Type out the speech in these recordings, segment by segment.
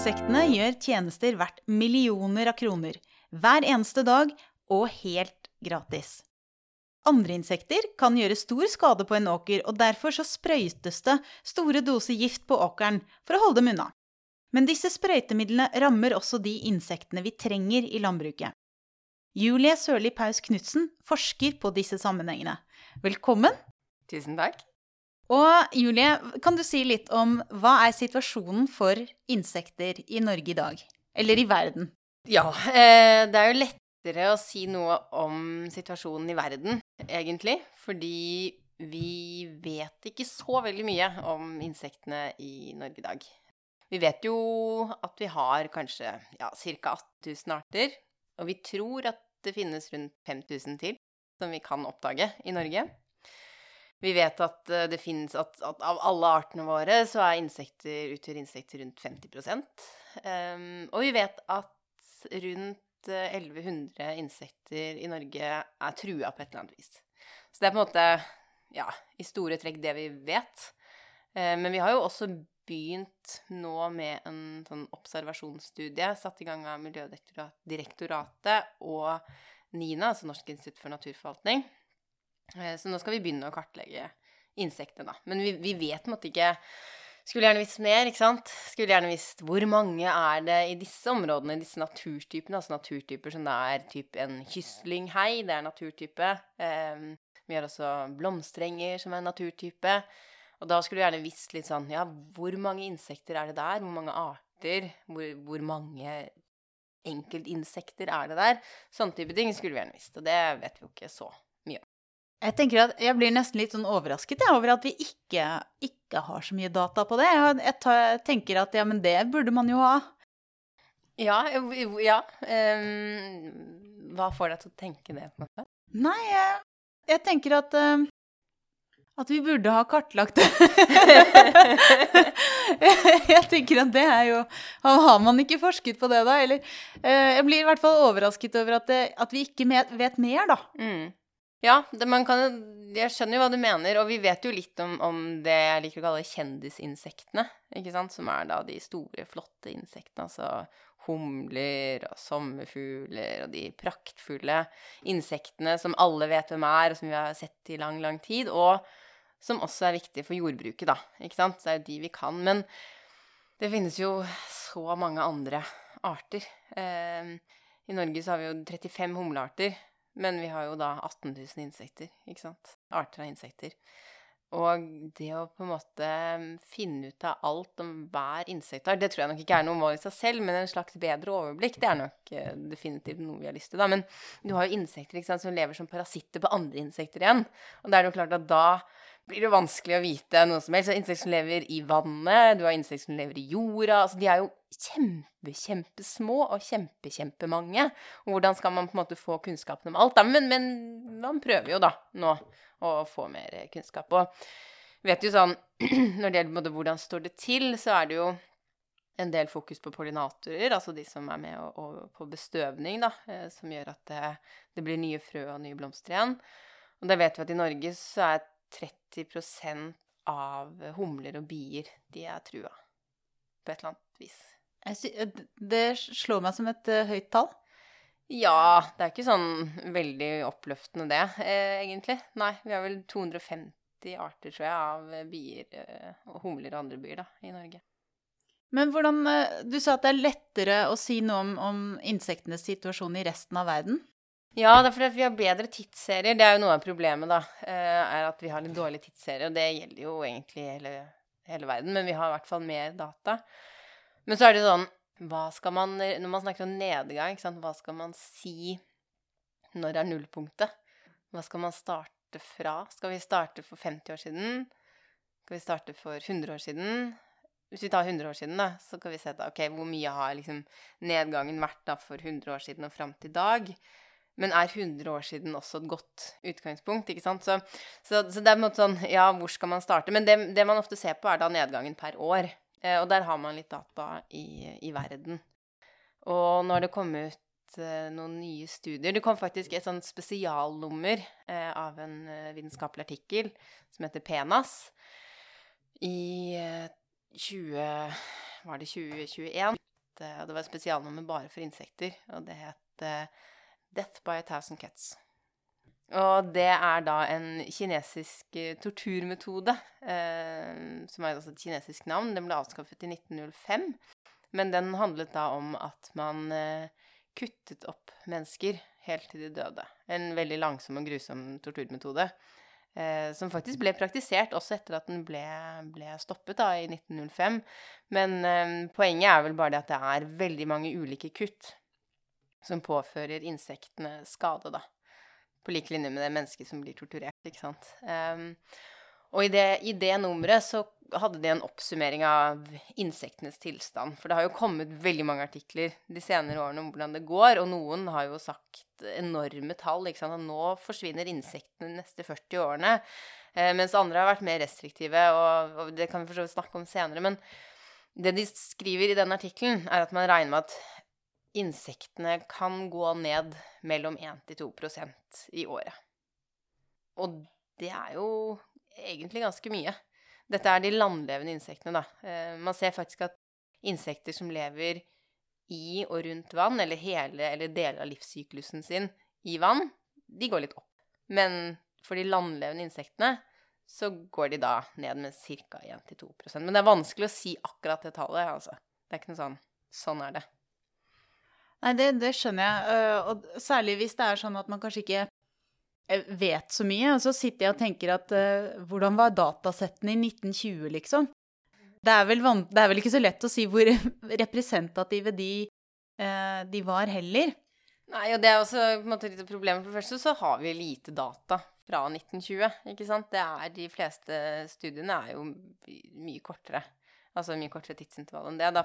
Insektene gjør tjenester verdt millioner av kroner hver eneste dag og helt gratis. Andre insekter kan gjøre stor skade på en åker, og derfor så sprøytes det store doser gift på åkeren for å holde dem unna. Men disse sprøytemidlene rammer også de insektene vi trenger i landbruket. Julie Sørli Paus Knutsen forsker på disse sammenhengene. Velkommen! Tusen takk. Og Julie, kan du si litt om hva er situasjonen for insekter i Norge i dag? Eller i verden? Ja, eh, det er jo lettere å si noe om situasjonen i verden, egentlig. Fordi vi vet ikke så veldig mye om insektene i Norge i dag. Vi vet jo at vi har kanskje ja, ca. 8000 arter. Og vi tror at det finnes rundt 5000 til som vi kan oppdage i Norge. Vi vet at eh, det finnes at, at av alle artene våre så er insekter, utgjør insekter rundt 50 um, Og vi vet at rundt 1100 eh, insekter i Norge er trua på et eller annet vis. Så det er på en måte, ja, i store trekk det vi vet. Uh, men vi har jo også begynt nå med en sånn observasjonsstudie satt i gang av Miljødirektoratet og NINA, altså Norsk institutt for naturforvaltning. Eh, så nå skal vi begynne å kartlegge insektene, da. Men vi, vi vet på en måte ikke Skulle gjerne visst mer, ikke sant? Skulle gjerne visst hvor mange er det i disse områdene, i disse naturtypene. Altså naturtyper som det er typ en kystlinghei, det er naturtype. Um, vi har også blomsterenger som er naturtype. Og da skulle du gjerne visst litt sånn Ja, hvor mange insekter er det der? Hvor mange arter? Hvor, hvor mange enkeltinsekter er det der? Sånne type ting skulle vi gjerne visst. Og det vet vi jo ikke så. Jeg tenker at jeg blir nesten litt sånn overrasket jeg, over at vi ikke, ikke, har så mye data på det. Jeg, jeg, tenker at ja, men det burde man jo ha. Ja, ja. Um, hva får deg til å tenke det, på en måte? Nei, jeg, jeg tenker at um, at vi burde ha kartlagt det. jeg tenker at det er jo Har man ikke forsket på det, da? Eller eh, Jeg blir i hvert fall overrasket over at, det, at vi ikke vet mer, da. Mm. Ja, det, kan, jeg skjønner jo hva du mener, og vi vet jo litt om, om, det jeg liker å kalle kjendisinsektene, ikke sant, som er da de store, flotte insektene, altså humler og sommerfugler og de praktfulle insektene som alle vet hvem er, og som vi har sett i lang, lang tid, og som også er viktig for jordbruket, da. Ikke sant? Det er jo de vi kan. Men det finnes jo så mange andre arter. Eh, I Norge så har vi jo 35 humlearter, men vi har jo da 18 000 insekter, ikke sant? Arter av insekter. Og det å på en måte finne ut av alt om hver insektart, det tror jeg nok ikke er noe mål i seg selv, men en slags bedre overblikk, det er nok uh, definitivt noe vi har lyst til, da. Men du har jo insekter sant, som lever som parasitter på andre insekter igjen. Og da er det jo klart at da blir det vanskelig å vite noe som helst. Insekter som lever i vannet, du har insekter som lever i jorda. Altså, de er jo kjempe, kjempesmå og kjempe, kjempemange. Og hvordan skal man på en måte få kunnskapen om alt? Men, men man prøver jo da nå å få mer kunnskap. Og vet jo sånn Når det gjelder hvordan står det til, så er det jo en del fokus på pollinatorer, altså de som er med og, og på bestøvning, da, eh, som gjør at det, det, blir nye frø og nye blomster igjen. Og da vet vi at i Norge så er 30% av humler og bier de er trua. På et eller annet vis. Eh, det slår meg som et uh, høyt tall. Ja, det er ikke sånn veldig oppløftende det, eh, egentlig. Nei, vi har vel 250 arter, tror jeg, av bier eh, humler og andre bier da, i Norge. Men hvordan eh, Du sa at det er lettere å si noe om, om insektenes situasjon i resten av verden? Ja, det er fordi vi har bedre tidsserier. Det er jo noe av problemet, da. Eh, er at vi har litt dårlige tidsserier. Og det gjelder jo egentlig hele, hele verden, men vi har i hvert fall mer data. Men så er det sånn hva skal man, Når man snakker om nedgang, hva skal man si når det er nullpunktet? Hva skal man starte fra? Skal vi starte for 50 år siden? Skal vi starte for 100 år siden? Hvis vi tar 100 år siden, da, så kan vi se da, ok, hvor mye har liksom nedgangen vært da for 100 år siden og fram til i dag? Men er 100 år siden også et godt utgangspunkt? ikke sant? Så, så, så, det er på en måte sånn Ja, hvor skal man starte? Men det, det, man ofte ser på, er da nedgangen per år. Eh, og der har man litt data i, i verden. Og nå har det kommet ut eh, noen nye studier. Det kom faktisk et sånt spesialnummer eh, av en vitenskapelig artikkel som heter PENAS, i 20... Var det 2021? eh, Det var et spesialnummer bare for insekter, og det het Death by a Thousand Cuts. Og det er da en kinesisk eh, torturmetode, eh, som er altså et kinesisk navn. Den ble avskaffet i 1905. Men den handlet da om at man eh, kuttet opp mennesker helt til de døde. En veldig langsom og grusom torturmetode. Eh, som faktisk ble praktisert også etter at den ble, ble stoppet da, i 1905. Men eh, poenget er vel bare det at det er veldig mange ulike kutt som påfører insektene skade, da. På lik linje med det mennesket som blir torturert, ikke sant. Um, og i det, i det, nummeret så hadde de en oppsummering av insektenes tilstand. For det har jo kommet veldig mange artikler de senere årene om hvordan det går, og noen har jo sagt enorme tall. ikke sant? At nå forsvinner insektene de neste 40 årene. Eh, mens andre har vært mer restriktive, og, og det kan vi for snakke om senere. Men det de skriver i den artikkelen, er at man regner med at insektene kan gå ned mellom 1 til 2% i året. Og det er jo egentlig ganske mye. Dette er de landlevende insektene, da. Eh, man ser faktisk at insekter som lever i og rundt vann, eller hele eller deler av livssyklusen sin i vann, de går litt opp. Men for de landlevende insektene så går de da ned med ca. 1-2% Men det er vanskelig å si akkurat det tallet, altså. Det er ikke noe sånn Sånn er det. Nei, det, det skjønner jeg. Eh, og særlig hvis det er sånn at man kanskje ikke eh, vet så mye. Og så sitter jeg og tenker at uh, hvordan var datasettene i 1920, liksom? Det er, vel, det er, vel, ikke så lett å si hvor representative de, de var heller. Nei, og det er også på en måte litt problem. For det første så har vi lite data fra 1920, ikke sant. Det er, de fleste studiene er jo mye kortere. Altså mye kortere tidsintervall enn det. Da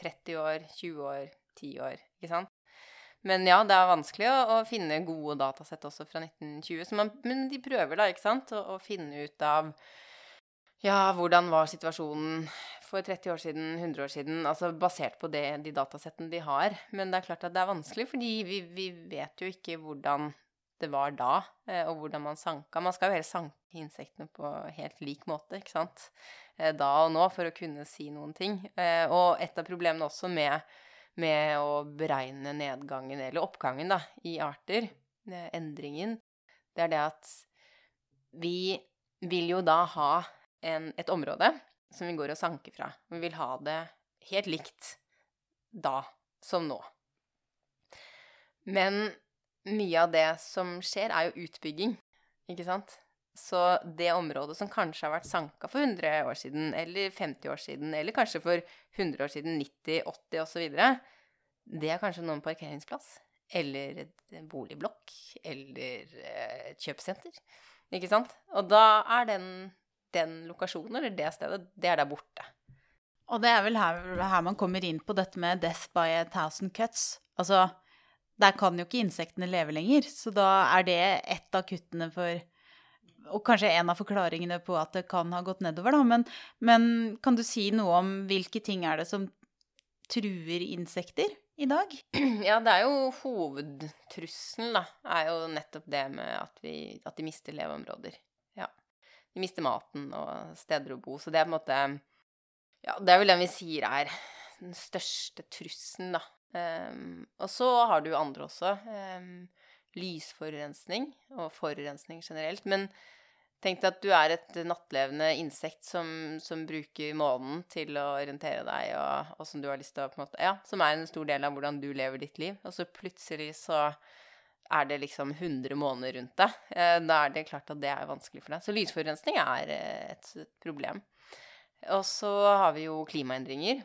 30 år, 20 år, 10 år, ikke sant. Men ja, det er vanskelig å, å finne gode datasett også fra 1920. Man, men de prøver da, ikke sant, å, å, finne ut av ja, hvordan var situasjonen for 30 år siden, 100 år siden, altså basert på det, de datasettene de har. Men det er klart at det er vanskelig, fordi vi, vi vet jo ikke hvordan det var da, eh, og hvordan man sanka. Man skal jo helst sanke insektene på helt lik måte, ikke sant, eh, da og nå, for å kunne si noen ting. Eh, og et av problemene også med med å beregne nedgangen, eller oppgangen, da, i arter, endringen, det er det at vi vil jo da ha en, et område som vi går og sanker fra. Vi vil ha det helt likt da som nå. Men mye av det som skjer, er jo utbygging, ikke sant? Så det området som kanskje har vært sanka for 100 år siden, eller 50 år siden, eller kanskje for 100 år siden, 90, 80 osv., det er kanskje noen parkeringsplass. Eller et boligblokk. Eller eh, et kjøpesenter. Ikke sant? Og da er den, den lokasjonen, eller det stedet, det er der borte. Og det er vel her, her man kommer inn på dette med 'death by a thousand cuts'. Altså, der kan jo ikke insektene leve lenger, så da er det et av kuttene for og kanskje en av forklaringene på at det kan ha gått nedover, da. Men, men, kan du si noe om hvilke ting er det som truer insekter i dag? Ja, det er jo hovedtrusselen, da. Er jo nettopp det med at, vi, at de mister leveområder. Ja. De mister maten og steder å bo. Så det er på en måte Ja, det er vel den vi sier er den største trusselen, da. Um, og så har du andre også. Um, lysforurensning og forurensning generelt. Men tenk deg at du er et nattlevende insekt som, som bruker månen til å orientere deg, og, og, som du har lyst til å på en måte, Ja, som er en stor del av hvordan du lever ditt liv. Og så plutselig så er det liksom 100 måneder rundt deg. Eh, da er det klart at det er vanskelig for deg. Så lysforurensning er eh, et, problem. Og så har vi jo klimaendringer.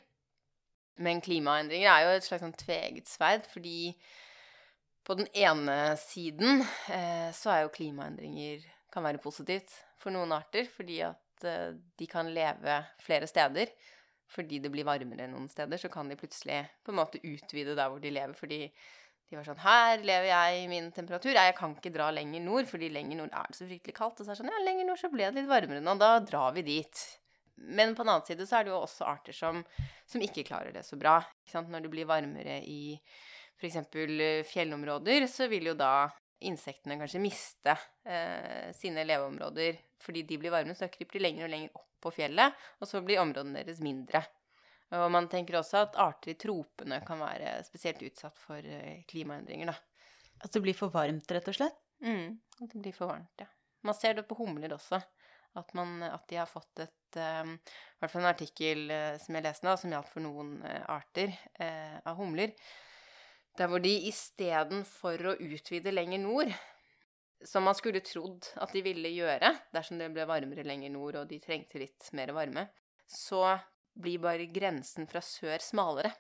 Men klimaendringer er jo et slags sånn tveget sverd, fordi på den ene siden eh, så er jo klimaendringer kan være positivt for noen arter, fordi at eh, de kan leve flere steder. Fordi det blir varmere noen steder, så kan de plutselig på en måte utvide der hvor de lever. Fordi de var sånn Her lever jeg i min temperatur. Jeg kan ikke dra lenger nord, fordi lenger nord er det så fryktelig kaldt. Og så er det sånn Ja, lenger nord så ble det litt varmere nå. Da drar vi dit. Men på den annen side så er det jo også arter som, som ikke klarer det så bra. Når det blir varmere i f.eks. Eh, fjellområder, så vil jo da insektene kanskje miste eh, sine leveområder fordi de blir varme, så kryper de lenger og lenger opp på fjellet, og så blir områdene deres mindre. Og man tenker også at arter i tropene kan være spesielt utsatt for eh, klimaendringer, da. At det blir for varmt, rett og slett? Mm, at det blir for varmt, ja. Man ser det på humler også. At, man, at de har fått et um, I hvert fall en artikkel uh, som jeg leste nå, som gjaldt for noen uh, arter uh, av humler. Der hvor de istedenfor å utvide lenger nord, som man skulle trodd at de ville gjøre dersom det ble varmere lenger nord og de trengte litt mer varme, så blir bare grensen fra sør smalere.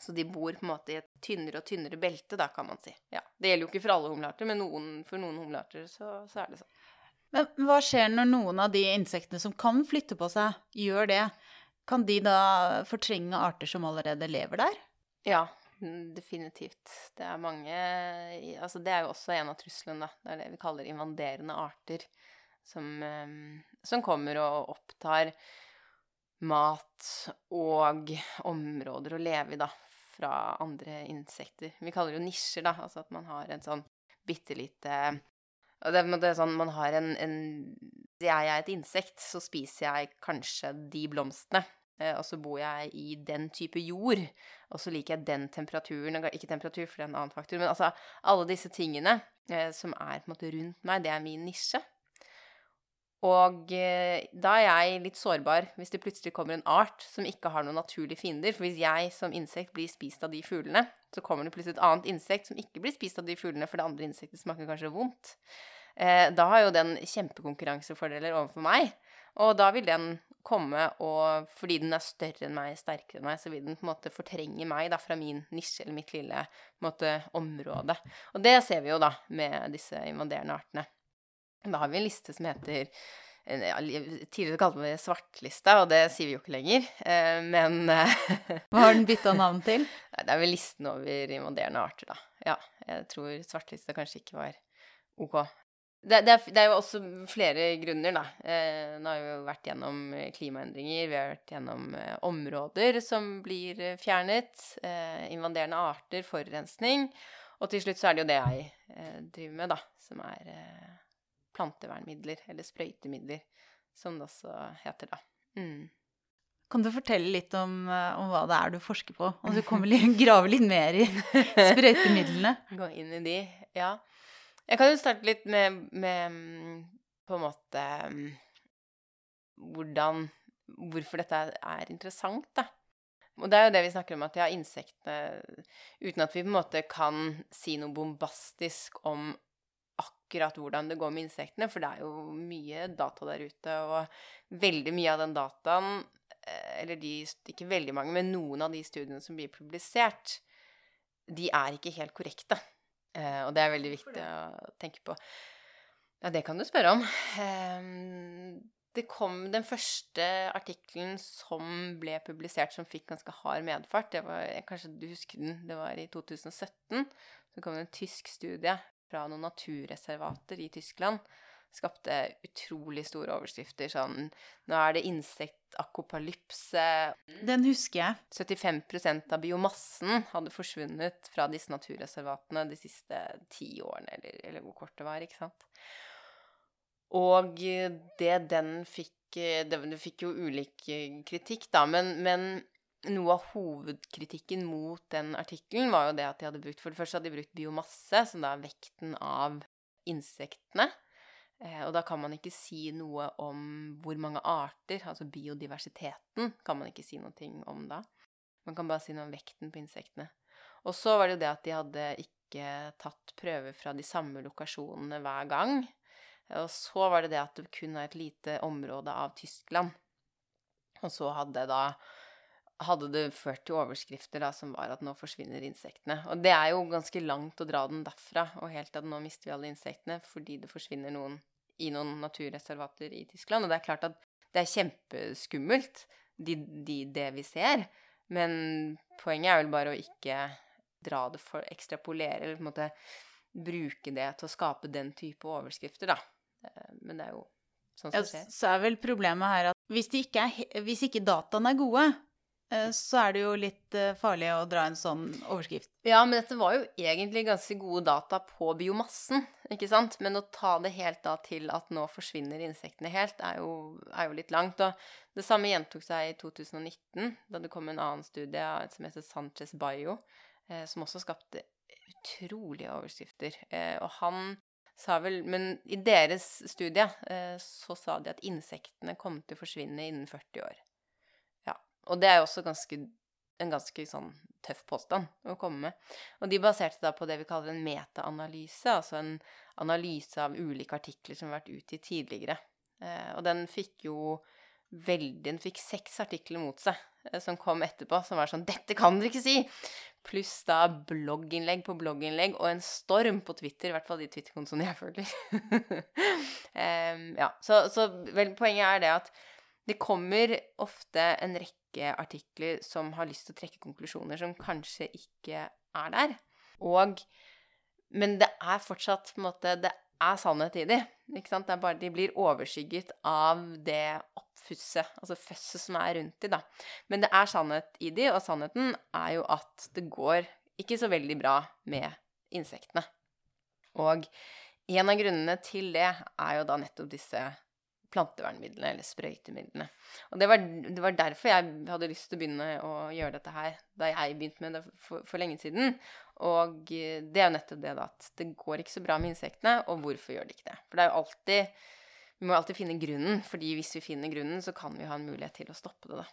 Så de bor på en måte i et tynnere og tynnere belte, da, kan man si. Ja, Det gjelder jo ikke for alle humlearter, men noen, for noen humlearter så, så, er det sånn. Men hva skjer når noen av de insektene som kan flytte på seg, gjør det? Kan de da fortrenge arter som allerede lever der? Ja, definitivt. Det er mange Altså, det er jo også en av truslene, da. Det er det vi kaller invaderende arter. Som, eh, som kommer og opptar mat og områder å leve i, da, fra andre insekter. Vi kaller det jo nisjer, da, altså at man har en sånn bitte lite det, det er sånn man har en, en jeg er et insekt, så spiser jeg kanskje de blomstene. Eh, og så bor jeg i den type jord, og så liker jeg den temperaturen Ikke temperatur, for det er en annen faktor, men altså alle disse tingene eh, som er på en måte rundt meg, det er min nisje. Og eh, da er jeg litt sårbar hvis det plutselig kommer en art som ikke har noen naturlige fiender. For hvis jeg som insekt blir spist av de fuglene, så kommer det plutselig et annet insekt som ikke blir spist av de fuglene, for det andre insektet smaker kanskje vondt. Da har jo den kjempekonkurransefordeler overfor meg. Og da vil den komme, og fordi den er større enn meg, sterkere enn meg, så vil den på en måte fortrenge meg da, fra min nisje eller mitt lille måte, område. Og det ser vi jo da med disse invaderende artene. Da har vi en liste som heter ja, Tidligere kalte vi det svartlista, og det sier vi jo ikke lenger. Eh, men Hva har den bytta navn til? Det er vel listen over invaderende arter, da. Ja, jeg tror svartlista kanskje ikke var ok. Det, det, er, det er, jo også flere grunner, da. Eh, nå har vi jo vært gjennom klimaendringer, vi har vært gjennom eh, områder som blir fjernet, eh, invaderende arter, forurensning, og til slutt så er det jo det jeg eh, driver med, da, som er eh, plantevernmidler, eller sprøytemidler, som det også heter da. Mm. Kan du fortelle litt om, eh, om, hva det er du forsker på? Og du kommer litt, grave litt mer i sprøytemidlene. Gå inn i de, ja. Jeg kan jo starte litt med, med på en måte hvordan Hvorfor dette er interessant, da. Og det er jo det vi snakker om, at ja, insektene Uten at vi på en måte kan si noe bombastisk om akkurat hvordan det går med insektene, for det er jo mye data der ute, og veldig mye av den dataen eh, Eller de, ikke veldig mange, men noen av de studiene som blir publisert, de er ikke helt korrekte. Eh, og det er veldig viktig å tenke på. Ja, det kan du spørre om. Ehm, det kom den første artikkelen som ble publisert som fikk ganske hard medfart. Det var, Kanskje du husker den? Det var i 2017. Så kom det en tysk studie fra noen naturreservater i Tyskland. Skapte utrolig store overskrifter sånn Nå er det insektakopalypse. Den husker jeg. 75% av biomassen hadde forsvunnet fra disse naturreservatene de siste ti årene, eller, eller hvor kort det var, ikke sant. Og det den fikk Det, det fikk jo ulik kritikk, da, men, men noe av hovedkritikken mot den artikkelen var jo det at de hadde brukt For det første hadde de brukt biomasse, som da er vekten av insektene. Eh, og da kan man ikke si noe om hvor mange arter, altså biodiversiteten, kan man ikke si noe om da. Man kan bare si noe om vekten på insektene. Og så var det jo det at de hadde ikke tatt prøver fra de samme lokasjonene hver gang. Og så var det det at det kun er et lite område av Tyskland. Og så hadde da hadde det ført til overskrifter da, som var at nå forsvinner insektene. Og det er jo ganske langt å dra den derfra og helt til at nå mister vi alle insektene fordi det forsvinner noen i noen naturreservater i Tyskland. Og det er klart at det er kjempeskummelt, de, de, det vi ser. Men poenget er vel bare å ikke dra det for ekstrapolere, eller på en måte bruke det til å skape den type overskrifter, da. Eh, men det er jo sånn som skjer. Så er vel problemet her at hvis, ikke, er, hvis ikke dataene er gode, så er det jo litt eh, farlig å dra en sånn overskrift. Ja, men dette var jo egentlig ganske gode data på biomassen, ikke sant? Men å ta det helt da til at nå forsvinner insektene helt, er jo, er jo litt langt. Og det samme gjentok seg i 2019, da det kom en annen studie som heter Sanchez Bio, eh, som også skapte utrolige overskrifter. Eh, og han sa vel Men i deres studie eh, så sa de at insektene kom til å forsvinne innen 40 år. Og det er jo også ganske, en ganske sånn tøff påstand å komme med. Og de baserte da på det vi kaller en metaanalyse, altså en analyse av ulike artikler som har vært utgitt tidligere. Eh, og den fikk jo veldig Den fikk seks artikler mot seg eh, som kom etterpå, som var sånn 'Dette kan dere ikke si!' Pluss da blogginnlegg på blogginnlegg og en storm på Twitter, i hvert fall de Twitter-kontoene jeg følger. um, ja, så, så vel, poenget er det at det kommer ofte en rekke artikler som har lyst til å trekke konklusjoner som kanskje ikke er der. Og Men det er fortsatt måte Det er sannhet i de. Ikke sant? Det er bare de blir overskygget av det oppfusset, altså føsset som er rundt de, da. Men det er sannhet i de, og sannheten er jo at det går ikke så veldig bra med insektene. Og en av grunnene til det er jo da nettopp disse plantevernmidlene, eller sprøytemidlene. Og det var, det var, derfor jeg hadde lyst til å begynne å gjøre dette her, da jeg begynte med det for, for lenge siden. Og det er jo nettopp det da, at det går ikke så bra med insektene, og hvorfor gjør det ikke det? For det er jo alltid Vi må alltid finne grunnen, fordi hvis vi finner grunnen, så kan vi ha en mulighet til å stoppe det, da.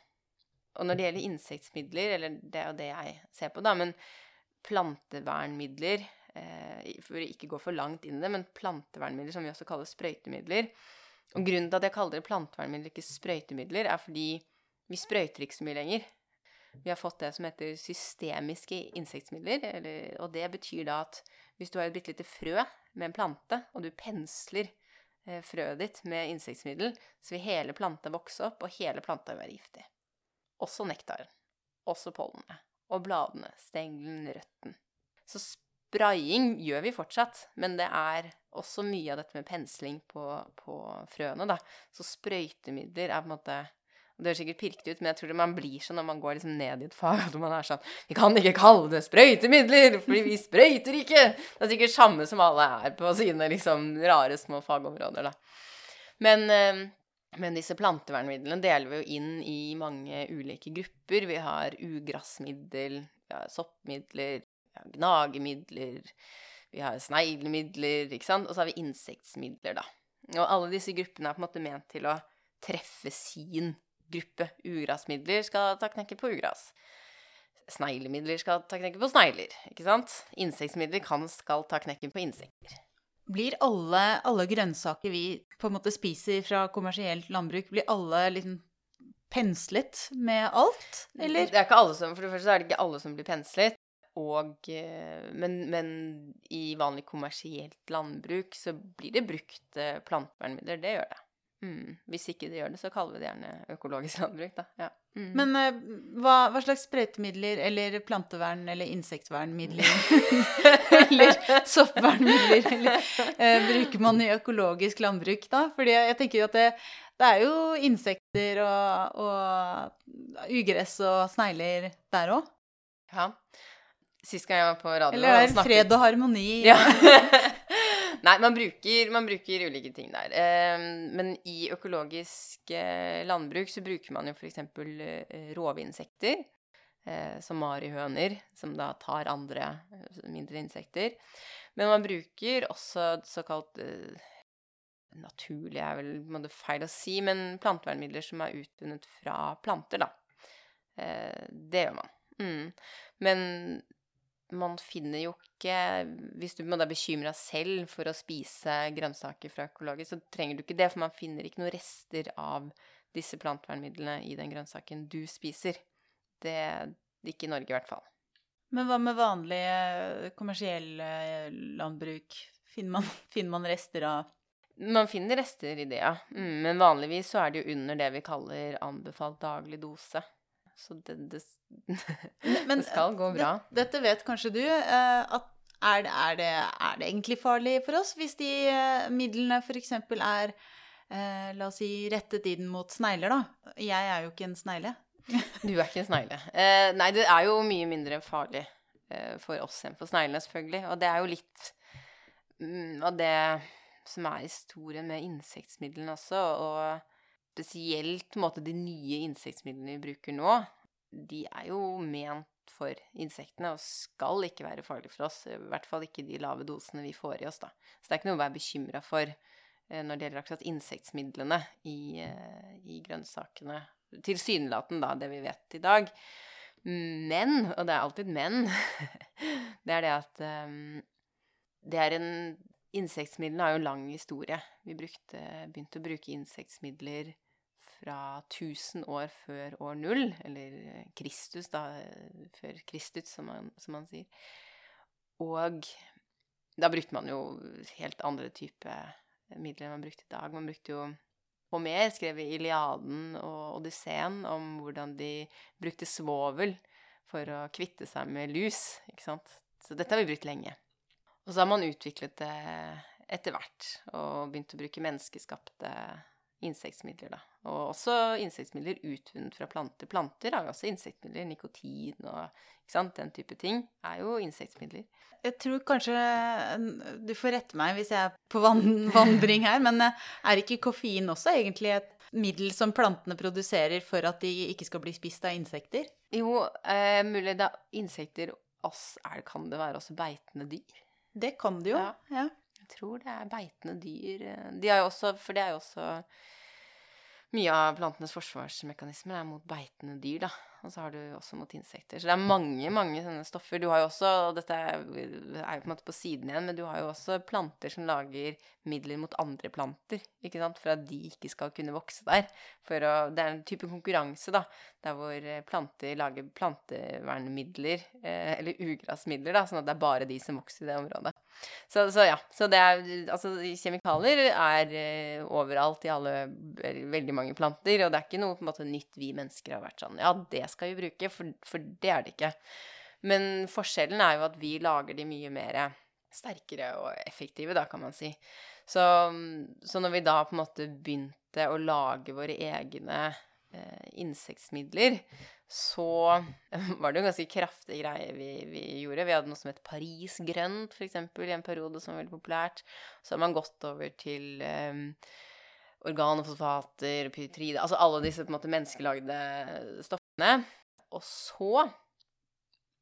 Og når det gjelder insektmidler, eller det er jo det jeg ser på, da, men plantevernmidler eh, For å ikke gå for langt inn i det, men plantevernmidler som vi også kaller sprøytemidler, og grunnen til at jeg kaller det plantevernmidler, ikke sprøytemidler, er fordi vi sprøyter ikke så mye lenger. Vi har fått det som heter systemiske insektmidler, eller, og det betyr da at hvis du har et bitte lite frø med en plante, og du pensler eh, frøet ditt med insektmiddel, så vil hele planta vokse opp, og hele planta vil være giftig. Også nektaren. Også pollenet. Og bladene, stengelen, røtten. Så Braiing gjør vi fortsatt, men det er også mye av dette med pensling på, på frøene, da. Så sprøytemidler er på en måte Det høres sikkert pirkete ut, men jeg tror man blir sånn når man går liksom ned i et fag, at man er sånn Vi kan ikke kalle det sprøytemidler, fordi vi sprøyter ikke! Det er sikkert samme som alle er på sine liksom rare små fagområder, da. Men eh, men disse plantevernmidlene deler vi jo inn i mange ulike grupper. Vi har ugressmiddel, soppmidler, ja, gnagemidler, vi har sneglemidler, ikke sant, og så har vi insektmidler, da. Og alle disse gruppene er på en måte ment til å treffe sin gruppe. Ugrasmidler skal ta knekken på ugras. Sneglemidler skal ta knekken på snegler, ikke sant. Insektmidler kan, skal ta knekken på insekter. Blir alle, alle, grønnsaker vi på en måte spiser fra kommersielt landbruk, blir alle liksom penslet med alt, eller? Det er ikke alle som, For det første er det ikke alle som blir penslet. Og, eh, men, men, i vanlig kommersielt landbruk så blir det brukt eh, plantevernmidler. Det gjør det. Mm. Hvis ikke det gjør det, så kaller vi det gjerne økologisk landbruk, da. Ja. Mm. Men uh, hva, hva, slags sprøytemidler eller plantevern eller insektvernmidler eller soppvernmidler eller, uh, bruker man i økologisk landbruk, da? Fordi jeg tenker jo at det, det er jo insekter og, og ugress og snegler der òg. Ja. Sist gang jeg var på radio Eller er det fred og harmoni? Ja. Nei, man bruker, man bruker, ulike ting der. Eh, men i økologisk eh, landbruk så bruker man jo f.eks. Eh, rovinsekter. Eh, som marihøner, som da tar andre mindre insekter. Men man bruker også såkalt Naturlig er vel måte, feil å si, men plantevernmidler som er utvunnet fra planter, da. Det gjør man. Mm. Men man finner jo ikke Hvis du er bekymra selv for å spise grønnsaker fra økologisk, så trenger du ikke det, for man finner ikke noen rester av disse plantvernmidlene i den grønnsaken du spiser. Det Ikke i Norge, i hvert fall. Men hva med vanlig kommersiell landbruk? Finner man, finner man rester av man finner rester i det, ja. Mm, men vanligvis så er det jo under det vi kaller anbefalt daglig dose. Så det, det, Men, det skal gå bra. Det, dette vet kanskje du. Eh, at er det, er, det, er det, egentlig farlig for oss hvis de eh, midlene f.eks. er eh, la oss si rettet inn mot snegler, da. Jeg er jo ikke en snegle. Du er ikke en snegle. Eh, nei, det er jo mye mindre farlig eh, for oss enn for sneglene, selvfølgelig. Og det er jo litt mm, av det som er historien med insektmidlene også. Og spesielt måte, de nye insektmidlene vi bruker nå, de er jo ment for insektene og skal ikke være farlige for oss. I hvert fall ikke de lave dosene vi får i oss, da. Så det er ikke noe å være bekymra for eh, når det gjelder akkurat insektmidlene i, eh, i grønnsakene. Tilsynelatende, da, det vi vet i dag. Men, og det er alltid men, det er det at um, det er en Insektmidlene har jo lang historie. Vi brukte, begynte å bruke insektmidler fra 1000 år før år null, eller Kristus, da, før Kristus, som man, som man sier. Og da brukte man jo helt andre type midler enn man brukte i dag. Man brukte jo Homer skrev i Iliaden og Odysseen om hvordan de brukte svovel for å kvitte seg med lus, ikke sant. Så dette har vi brukt lenge. Og så har man utviklet det etter hvert og begynt å bruke menneskeskapte insektmidler, da. Og også insektmidler utvunnet fra planter. Planter har jo også insektmidler. Nikotin og den type ting er jo insektmidler. Jeg tror kanskje Du får rette meg hvis jeg er på vandring her, men eh, er ikke koffein også egentlig et middel som plantene produserer for at de ikke skal bli spist av insekter? Jo, eh, mulig det er insekter oss, er, Kan det være også beitende dyr? Det kan det jo, ja. Jeg tror det er beitende dyr. De har jo også, for det er jo også mye av plantenes forsvarsmekanismer er mot beitende dyr, da. Og så har du også mot insekter. Så det er mange, mange sånne stoffer. Du har jo også, og dette er jo på en måte på siden igjen, men du har jo også planter som lager midler mot andre planter, ikke sant, for at de ikke skal kunne vokse der. For å, det er en type konkurranse, da, der hvor planter lager plantevernmidler, eh, eller ugrasmidler, da, sånn at det er bare de som vokser i det området. Så, så, ja. Så det er Altså, kjemikalier er eh, overalt i alle Veldig mange planter, og det er ikke noe på en måte nytt vi mennesker har vært sånn Ja, det skal vi bruke, for, for det er det ikke. Men forskjellen er jo at vi lager de mye mer sterkere og effektive, da, kan man si. Så, så når vi da på en måte begynte å lage våre egne eh, insektmidler, så var det jo ganske kraftig greie vi, vi, gjorde. Vi hadde noe som het Paris grønt, f.eks., i en periode som var veldig populært. Så har man gått over til um, organofosfater, pyritride Altså alle disse på en måte menneskelagde stoffene. Og så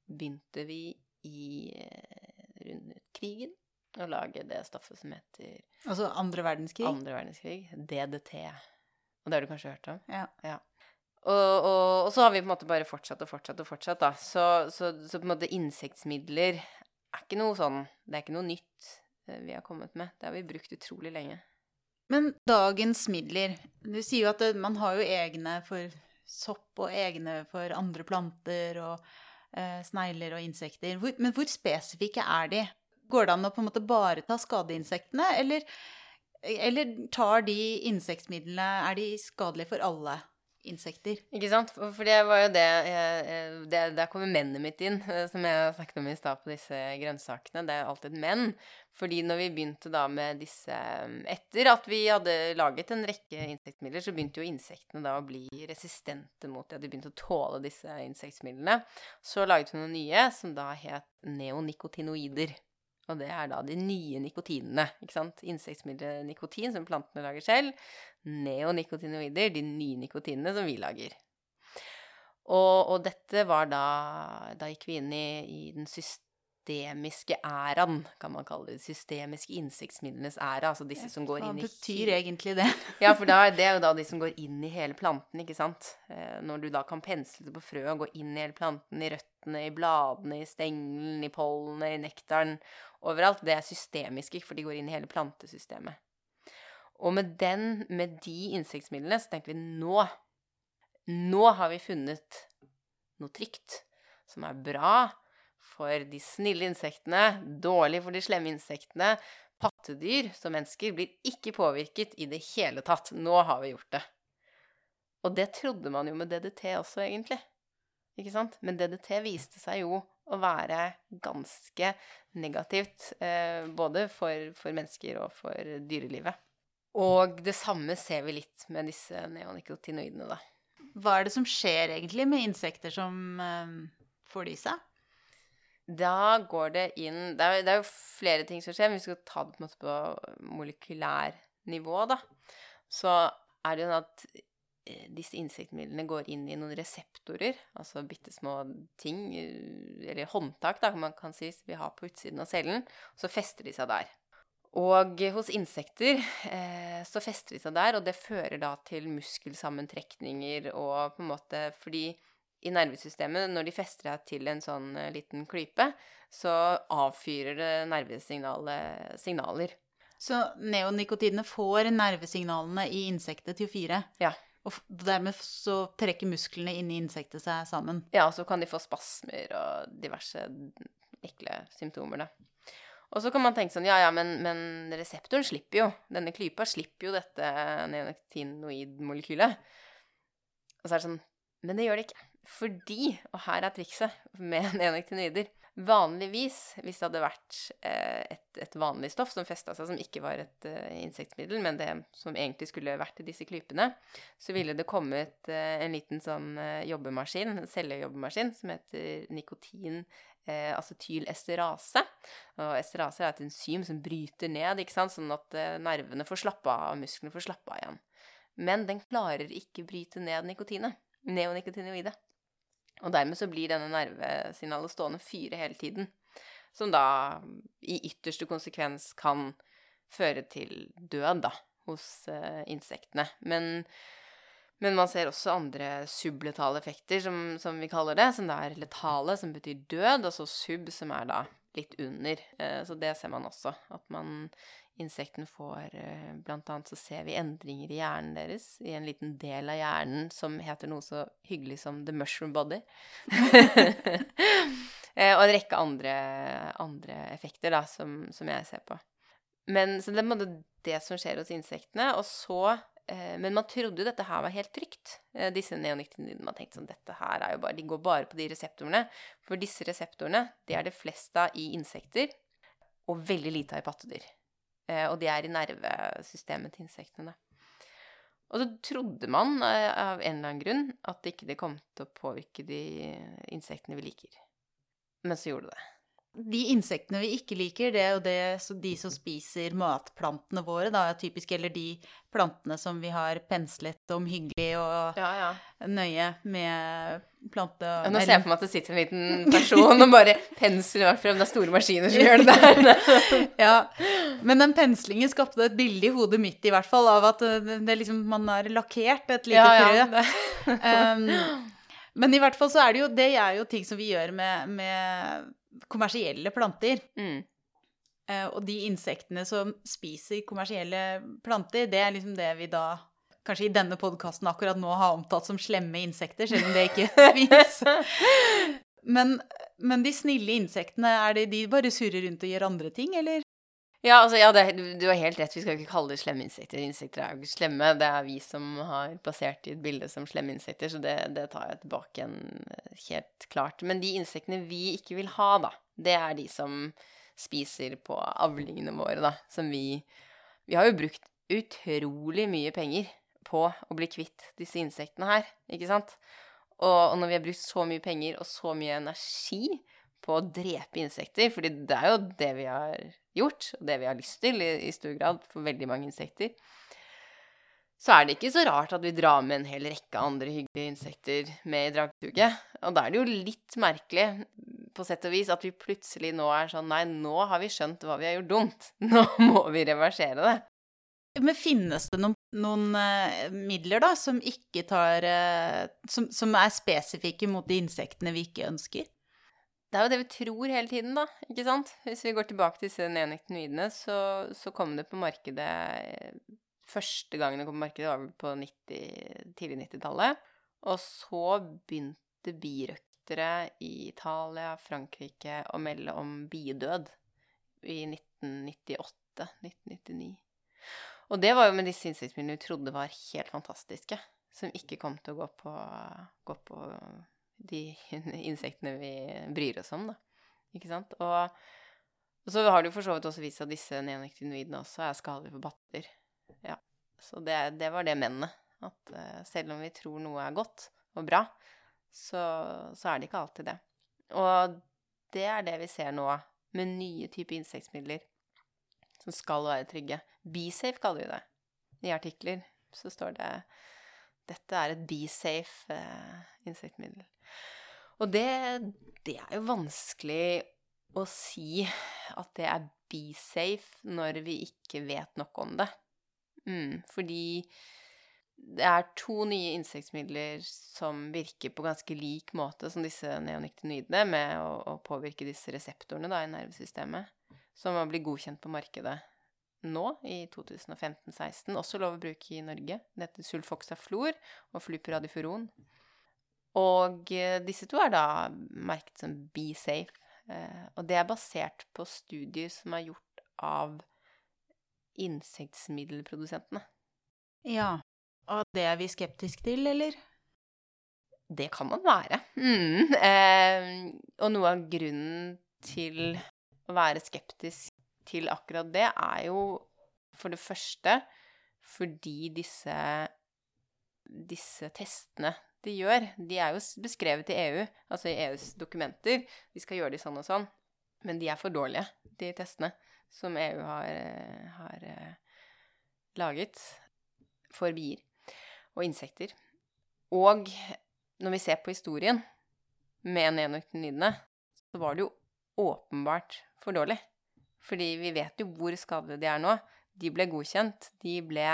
begynte vi i uh, rundt krigen å lage det stoffet som heter Altså andre verdenskrig? Andre verdenskrig. DDT. Og det har du kanskje hørt om? Ja. ja. Og, og, og, så har vi på en måte bare fortsatt og fortsatt og fortsatt, da. Så, så, så, på en måte insektmidler er ikke noe sånn Det er ikke noe nytt eh, vi har kommet med. Det har vi brukt utrolig lenge. Men dagens midler Du sier jo at det, man har jo egne for sopp og egne for andre planter og eh, snegler og insekter. Hvor, men hvor spesifikke er de? Går det an å på en måte bare ta skadeinsektene, eller, eller tar de insektmidlene Er de skadelige for alle? Insekter. Ikke sant? For det var jo det, det Der kommer mennet mitt inn, eh, som jeg snakket om i stad på disse grønnsakene. Det er alltid menn. Fordi når vi begynte da med disse Etter at vi hadde laget en rekke insektmidler, så begynte jo insektene da å bli resistente mot det. De begynte å tåle disse insektmidlene. Så laget vi noen nye som da het neonikotinoider. Og det er da de nye nikotinene. ikke sant? Insektmiddelet nikotin, som plantene lager selv. Neonikotinoider, de nye nikotinene som vi lager. Og, og dette var da Da gikk vi inn i, i den systemiske æraen, kan man kalle det. Systemiske innsiktsmidlenes æra. Altså disse som går inn i Hva betyr egentlig det? ja, for da, det er jo da de som går inn i hele planten, ikke sant. Eh, når du da kan pensle det på frøet og gå inn i hele planten, i røttene, i bladene, i stengelen, i pollenet, i nektaren overalt, det er systemiske, for de går inn i hele plantesystemet. Og med, den, med de insektmidlene så tenker vi nå Nå har vi funnet noe trygt som er bra for de snille insektene, dårlig for de slemme insektene. Pattedyr som mennesker blir ikke påvirket i det hele tatt. Nå har vi gjort det. Og det trodde man jo med DDT også, egentlig. Ikke sant? Men DDT viste seg jo å være ganske negativt, eh, både for, for, mennesker og for dyrelivet. Og det samme ser vi litt med disse neonikotinoidene, da. hva er det som skjer egentlig med insekter som eh, får de seg? Da går det inn det er, det er jo flere ting som skjer, men vi skal ta det på, en måte på molekylær nivå, da. Så er det jo sånn at eh, disse insektmidlene går inn i noen reseptorer, altså bitte små ting, eh, eller håndtak, da, man kan si, vi har på utsiden av cellen, så fester de seg der. Og hos insekter eh, så fester de seg der, og det fører da til muskelsammentrekninger og på en måte Fordi i nervesystemet, når de fester deg til en sånn eh, liten klype, så avfyrer det nervesignaler. Så neonikotinene får nervesignalene i insektet til å fyre? Ja. Og dermed så trekker musklene inni insektet seg sammen? Ja, og så kan de få spasmer og diverse ekle symptomer, da. Og så kan man tenke sånn, ja ja, men, men reseptoren slipper jo. Denne klypa slipper jo dette neonikotinoid-molekylet. Og så er det sånn Men det gjør det ikke. Fordi, og her er trikset med neonikotinoider Vanligvis, hvis det hadde vært eh, et, et, vanlig stoff som festa seg, som ikke var et uh, insektmiddel, men det som egentlig skulle vært i disse klypene, så ville det kommet uh, en liten sånn jobbemaskin, cellejobbemaskin, som heter nikotin eh, acetylesterase. Og esterase er et enzym som bryter ned, ikke sant? sånn at eh, nervene får slappe av, og musklene får slappe av igjen. Men den klarer ikke bryte ned nikotinet. Neonikotinoide. Og dermed så blir denne nervesignalet stående fyre hele tiden. Som da i ytterste konsekvens kan føre til død, da, hos uh, insektene. Men men man ser også andre subletale effekter, som, som, vi kaller det. Som da er letale, som betyr død, og så sub, som er da litt under. Uh, så det ser man også. At man Insektene får eh, Blant annet så ser vi endringer i hjernen deres, i en liten del av hjernen som heter noe så hyggelig som the mushroom body. eh, og en rekke andre, andre effekter, da, som, som, jeg ser på. Men så det er det som skjer hos insektene. Og så Eh, men man trodde jo dette her var helt trygt. Disse neoniktinidene. Man tenkte sånn dette her er jo bare, De går bare på de reseptorene. For disse reseptorene det er det fleste av i insekter, og veldig lite av i pattedyr. Eh, og de er i nervesystemet til insektene. Og så trodde man av en eller annen grunn at ikke det kom til å påvirke de insektene vi liker. Men så gjorde det det. De insektene vi ikke liker, det er jo det, de som spiser matplantene våre, da, typisk. Eller de plantene som vi har penslet omhyggelig og ja, ja. nøye med plante... Og, nå ser jeg for meg at det sitter en liten person og bare pensler frem. Det er store maskiner som gjør det der. ja. Men den penslingen skapte et bilde i hodet mitt, i hvert fall, av at det liksom, man har lakkert et lite frø. um, men i hvert fall så er det jo Det er jo ting som vi gjør med, med kommersielle planter. Mm. Uh, og de insektene som spiser kommersielle planter, det er liksom det vi da kanskje i denne podkasten akkurat nå har omtalt som slemme insekter, selv om det ikke fins. Men, men, de snille insektene, er det de bare surrer rundt og gjør andre ting, eller? Ja, altså, ja, det, du har helt rett. Vi skal ikke kalle det slemme insekter. Insekter er jo slemme. Det er vi som har plassert i et bilde som slemme insekter, så det, det, tar jeg tilbake igjen helt klart. Men de insektene vi ikke vil ha, da, det er de som spiser på avlingene våre, da. Som vi Vi har jo brukt utrolig mye penger på å bli kvitt disse insektene her, ikke sant? Og, og når vi har brukt så mye penger og så mye energi på å drepe insekter, fordi det er jo det vi har gjort, og det vi har lyst til i, i stor grad for veldig mange insekter, så er det ikke så rart at vi drar med en hel rekke andre hyggelige insekter med i dragsuget. Og da er det jo litt merkelig, på sett og vis, at vi plutselig nå er sånn Nei, nå har vi skjønt hva vi har gjort dumt. Nå må vi reversere det. Men finnes det noen, noen uh, midler, da, som ikke tar uh, som, som, er spesifikke mot de insektene vi ikke ønsker? Det er jo det vi tror hele tiden, da. ikke sant? Hvis vi går tilbake til disse neonikotinoidene, så, så kom det på markedet Første gangen det kom på markedet, var vel på 90, tidlig 90-tallet. Og så begynte birøktere i Italia, Frankrike å melde om biedød i 1998-1999. Og det var jo med disse innsiktsmidlene vi trodde var helt fantastiske, som ikke kom til å gå på, gå på de insektene vi bryr oss om, da. Ikke sant? Og, og så har det jo for så vidt også vist seg at disse neonikotinoidene også er skadelige for batter. Ja. Så det, det, var det mennene. At uh, selv om vi tror noe er godt og bra, så, så, er det ikke alltid det. Og det er det vi ser nå med nye typer insektmidler som skal være trygge. BeSafe kaller vi det. I artikler så står det dette er et BeSafe uh, insektmiddel. Og det, det er jo vanskelig å si at det er be safe når vi ikke vet nok om det. Mm, fordi det er to nye insektmidler som virker på ganske lik måte som disse neoniktinidene, med å, å påvirke disse reseptorene da, i nervesystemet, som har blitt godkjent på markedet nå, i 2015-16. Også lov å bruke i Norge. Det heter sulfoxaflor og flupiradifuron. Og eh, disse to er da merket som Be Safe. Eh, og det er basert på studier som er gjort av insektmiddelprodusentene. Ja. Og det er vi skeptiske til, eller? Det kan man være. Mm. Eh, og noe av grunnen til å være skeptisk til akkurat det, er jo for det første fordi disse, disse testene de gjør, de er jo beskrevet i EU, altså i EUs dokumenter. De skal gjøre de sånn og sånn. Men de er for dårlige, de testene som EU har, har uh, laget for bier og insekter. Og når vi ser på historien med neoniktinidene, så var det jo åpenbart for dårlig. Fordi vi vet jo hvor skadelige de er nå. De ble godkjent. De ble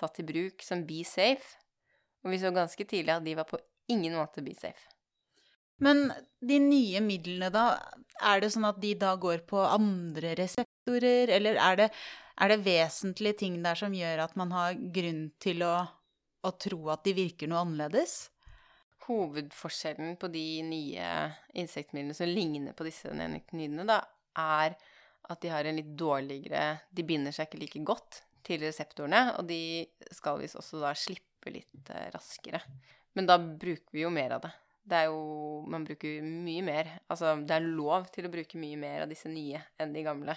tatt i bruk som Be Safe. Og vi så ganske tidlig at de var på ingen måte Be Safe. Men de nye midlene, da, er det sånn at de da går på andre reseptorer, eller er det, er det vesentlige ting der som gjør at man har grunn til å, å tro at de virker noe annerledes? Hovedforskjellen på de nye insektmidlene som ligner på disse neoniktinidene, da, er at de har en litt dårligere De binder seg ikke like godt til reseptorene, og de skal visst også da slippe litt eh, raskere. Men da bruker vi jo mer av det. Det er jo Man bruker mye mer. Altså, det er lov til å bruke mye mer av disse nye enn de gamle.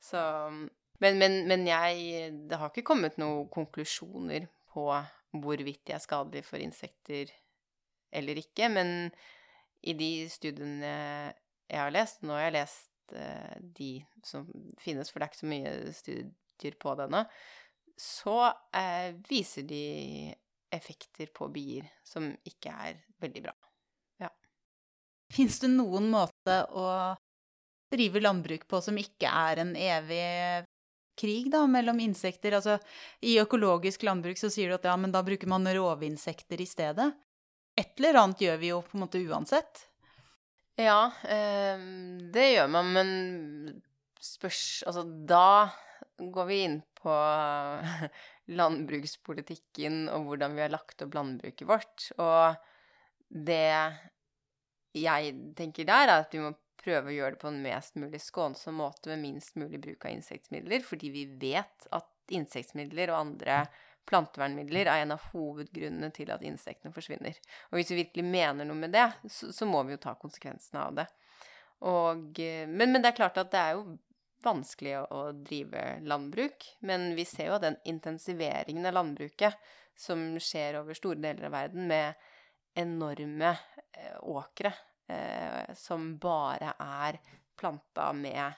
Så Men, men, men jeg Det har ikke kommet noen konklusjoner på hvorvidt de er skadelige for insekter eller ikke, men i de studiene jeg har lest Nå har jeg lest uh, de som finnes, for det er ikke så mye studier på det ennå, så eh, viser de effekter på bier som ikke er veldig bra. Ja. Fins det noen måte å drive landbruk på som ikke er en evig krig da, mellom insekter? Altså, I økologisk landbruk så sier du at ja, men da bruker man rovinsekter i stedet. Et eller annet gjør vi jo på en måte uansett. Ja, eh, det gjør man, men spørs Altså, da går vi inn på landbrukspolitikken og hvordan vi har lagt opp landbruket vårt. Og det jeg tenker der, er at vi må prøve å gjøre det på en mest mulig skånsom måte med minst mulig bruk av insektmidler, fordi vi vet at insektmidler og andre plantevernmidler er en av hovedgrunnene til at insektene forsvinner. Og hvis vi virkelig mener noe med det, så, så må vi jo ta konsekvensene av det. Og, men, men, det er klart at det er jo vanskelig å, å, drive landbruk. Men vi ser jo den intensiveringen av landbruket som skjer over store deler av verden, med enorme eh, åkre eh, som bare er planta med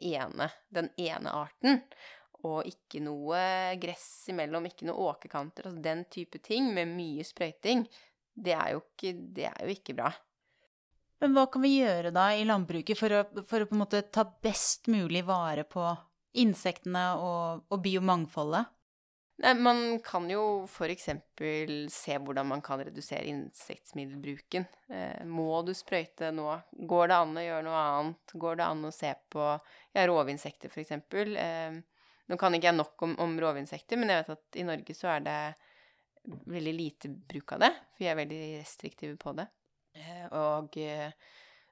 ene, den ene arten, og ikke noe gress imellom, ikke noe åkerkanter, altså den type ting med mye sprøyting, det er jo ikke, det er jo ikke bra. Men hva kan vi gjøre da i landbruket for å, for å på en måte ta best mulig vare på insektene og, og biomangfoldet? Nei, man kan jo f.eks. se hvordan man kan redusere insektmiddelbruken. Eh, må du sprøyte nå? Går det an å gjøre noe annet? Går det an å se på ja, rovinsekter, f.eks.? Eh, nå kan ikke jeg nok om, om rovinsekter, men jeg vet at i Norge så er det veldig lite bruk av det, for vi er veldig restriktive på det. Eh, og eh,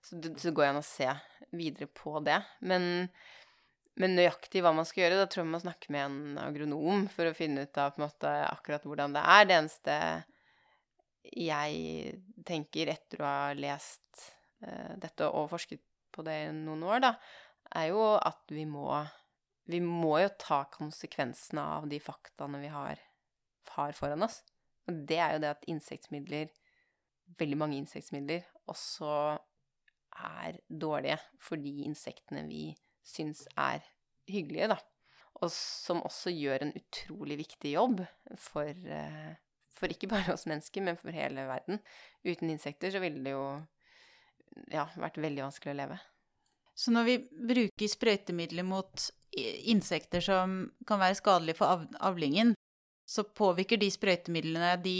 så, så går det an å se videre på det. Men, men, nøyaktig hva man skal gjøre, da tror jeg man snakker med en agronom for å finne ut av måte akkurat hvordan det er. Det eneste jeg tenker etter å ha lest uh, dette og forsket på det i noen år, da, er jo at vi må Vi må jo ta konsekvensene av de faktaene vi har har foran oss. Og det er jo det at insektmidler, veldig mange insektmidler, også er dårlige for de insektene vi syns er hyggelige, da. Og som også gjør en utrolig viktig jobb for, eh, for ikke bare oss mennesker, men for hele verden. Uten insekter så ville det jo ja, vært veldig vanskelig å leve. Så når vi bruker sprøytemidler mot insekter som kan være skadelige for avlingen, så påvirker de sprøytemidlene de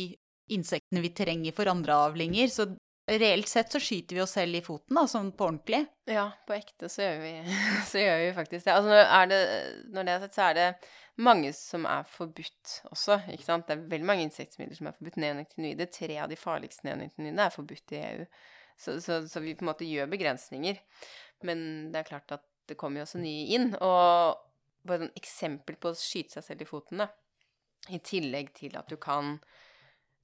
insektene vi trenger for andre avlinger. Så reelt sett så skyter vi oss selv i foten, da, sånn på ordentlig. Ja, på ekte så gjør vi, så gjør vi faktisk det. Altså når, det, når det er sett, så er det mange som er forbudt også, ikke sant. Det er veldig mange insektmidler som er forbudt. Neonikotinoider, tre av de farligste neonikotinoidene er forbudt i EU. Så, så, så, vi på en måte gjør begrensninger. Men det er klart at det kommer jo også nye inn. Og bare et eksempel på å skyte seg selv i foten, da. I tillegg til at du kan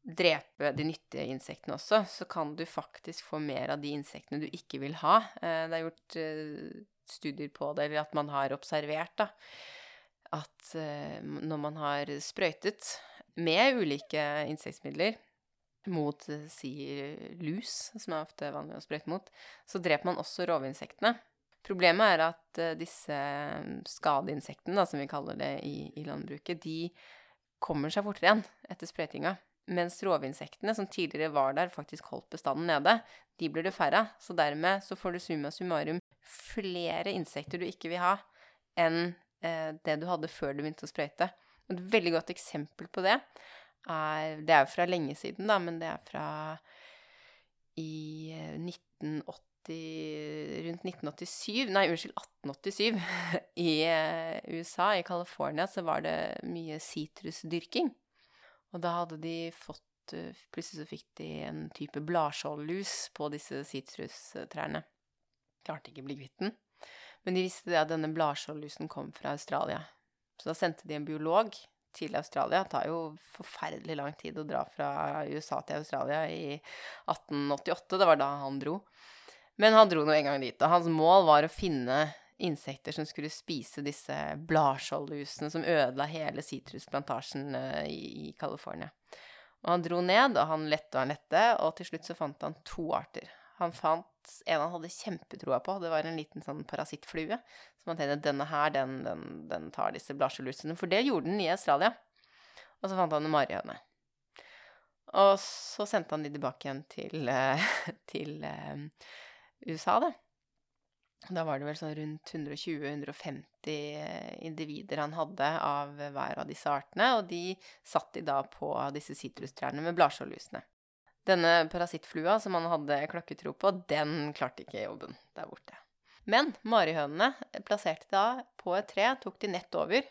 drepe de nyttige insektene også, så kan du faktisk få mer av de insektene du ikke vil ha. Eh, det er gjort eh, studier på det, eller at man har observert da, at eh, når man har sprøytet med ulike insektmidler mot si lus, som er ofte vanlig å sprøyte mot, så dreper man også rovinsektene. Problemet er at disse skadeinsektene, som vi kaller det i, i landbruket, de kommer seg fortere igjen etter sprøytinga. Mens rovinsektene, som tidligere var der, faktisk holdt bestanden nede, de blir det færre. Så dermed så får du summa summarum flere insekter du ikke vil ha, enn eh, det du hadde før du begynte å sprøyte. Et veldig godt eksempel på det er Det er jo fra lenge siden, da, men det er fra i 1980 eh, rundt 1987 Nei, unnskyld, 1887. I eh, USA, i California, så var det mye sitrusdyrking. Og da hadde de fått eh, Plutselig så fikk de en type bladskjoldlus på disse sitrustrærne. Klarte ikke å bli kvitt den. Men de visste det at denne bladskjoldlusen kom fra Australia. Så da sendte de en biolog til Australia. Det tar jo forferdelig lang tid å dra fra USA til Australia i 1888. Det var da han dro. Men han dro nå en gang dit, og hans mål var å finne insekter som skulle spise disse bladskjoldlusene som ødela hele sitrusplantasjen eh, i California. Og han dro ned, og han lette og han lette, og til slutt så fant han to arter. Han fant en han hadde kjempetroa på, det var en liten sånn parasittflue. Som han tenkte denne her, den, den, den tar disse bladskjoldlusene. For det gjorde den i Australia. Og så fant han en marihøne. Og så sendte han de tilbake igjen til, eh, til eh, USA, da. Da var det vel sånn rundt 120-150 individer han hadde av hver av disse artene, og de satt de da på disse sitrustrærne med bladskjoldlusene. Denne parasittflua som han hadde klokketro på, den klarte ikke jobben der borte. Men marihønene plasserte da på et tre, tok de nett over,